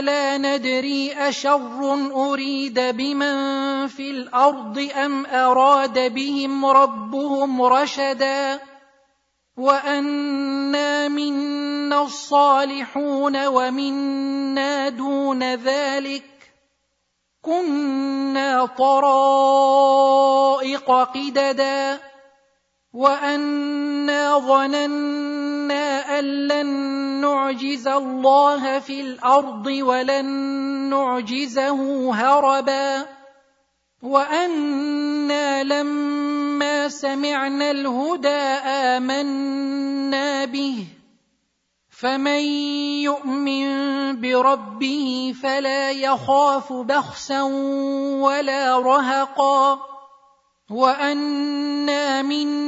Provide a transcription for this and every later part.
لا ندري أشر أريد بمن في الأرض أم أراد بهم ربهم رشدا وأنا منا الصالحون ومنا دون ذلك كنا طرائق قددا وأنا ظننا لن نعجز الله في الأرض ولن نعجزه هربا وأنا لما سمعنا الهدى امنا به فمن يؤمن بربه فلا يخاف بخسا ولا رهقا وانا منا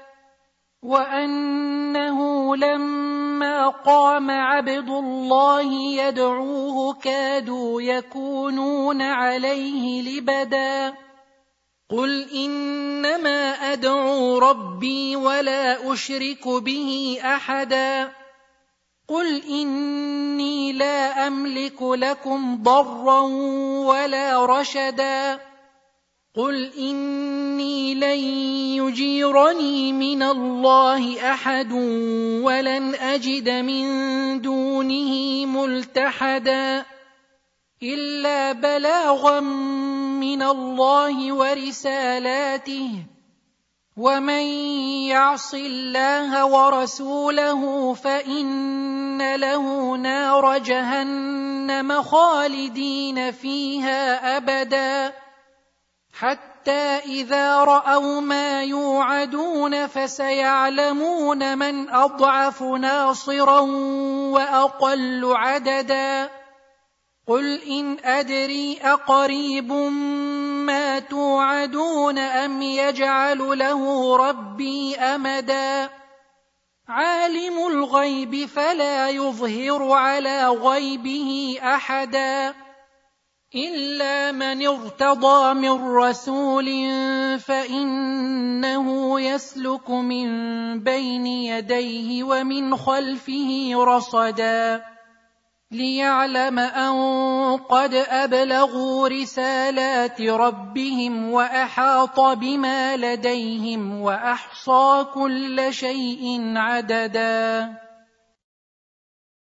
وانه لما قام عبد الله يدعوه كادوا يكونون عليه لبدا قل انما ادعو ربي ولا اشرك به احدا قل اني لا املك لكم ضرا ولا رشدا قل اني لن يجيرني من الله احد ولن اجد من دونه ملتحدا الا بلاغا من الله ورسالاته ومن يعص الله ورسوله فان له نار جهنم خالدين فيها ابدا حتى إذا رأوا ما يوعدون فسيعلمون من أضعف ناصرا وأقل عددا. قل إن أدري أقريب ما توعدون أم يجعل له ربي أمدا. عالم الغيب فلا يظهر على غيبه أحدا. الا من ارتضى من رسول فانه يسلك من بين يديه ومن خلفه رصدا ليعلم ان قد ابلغوا رسالات ربهم واحاط بما لديهم واحصى كل شيء عددا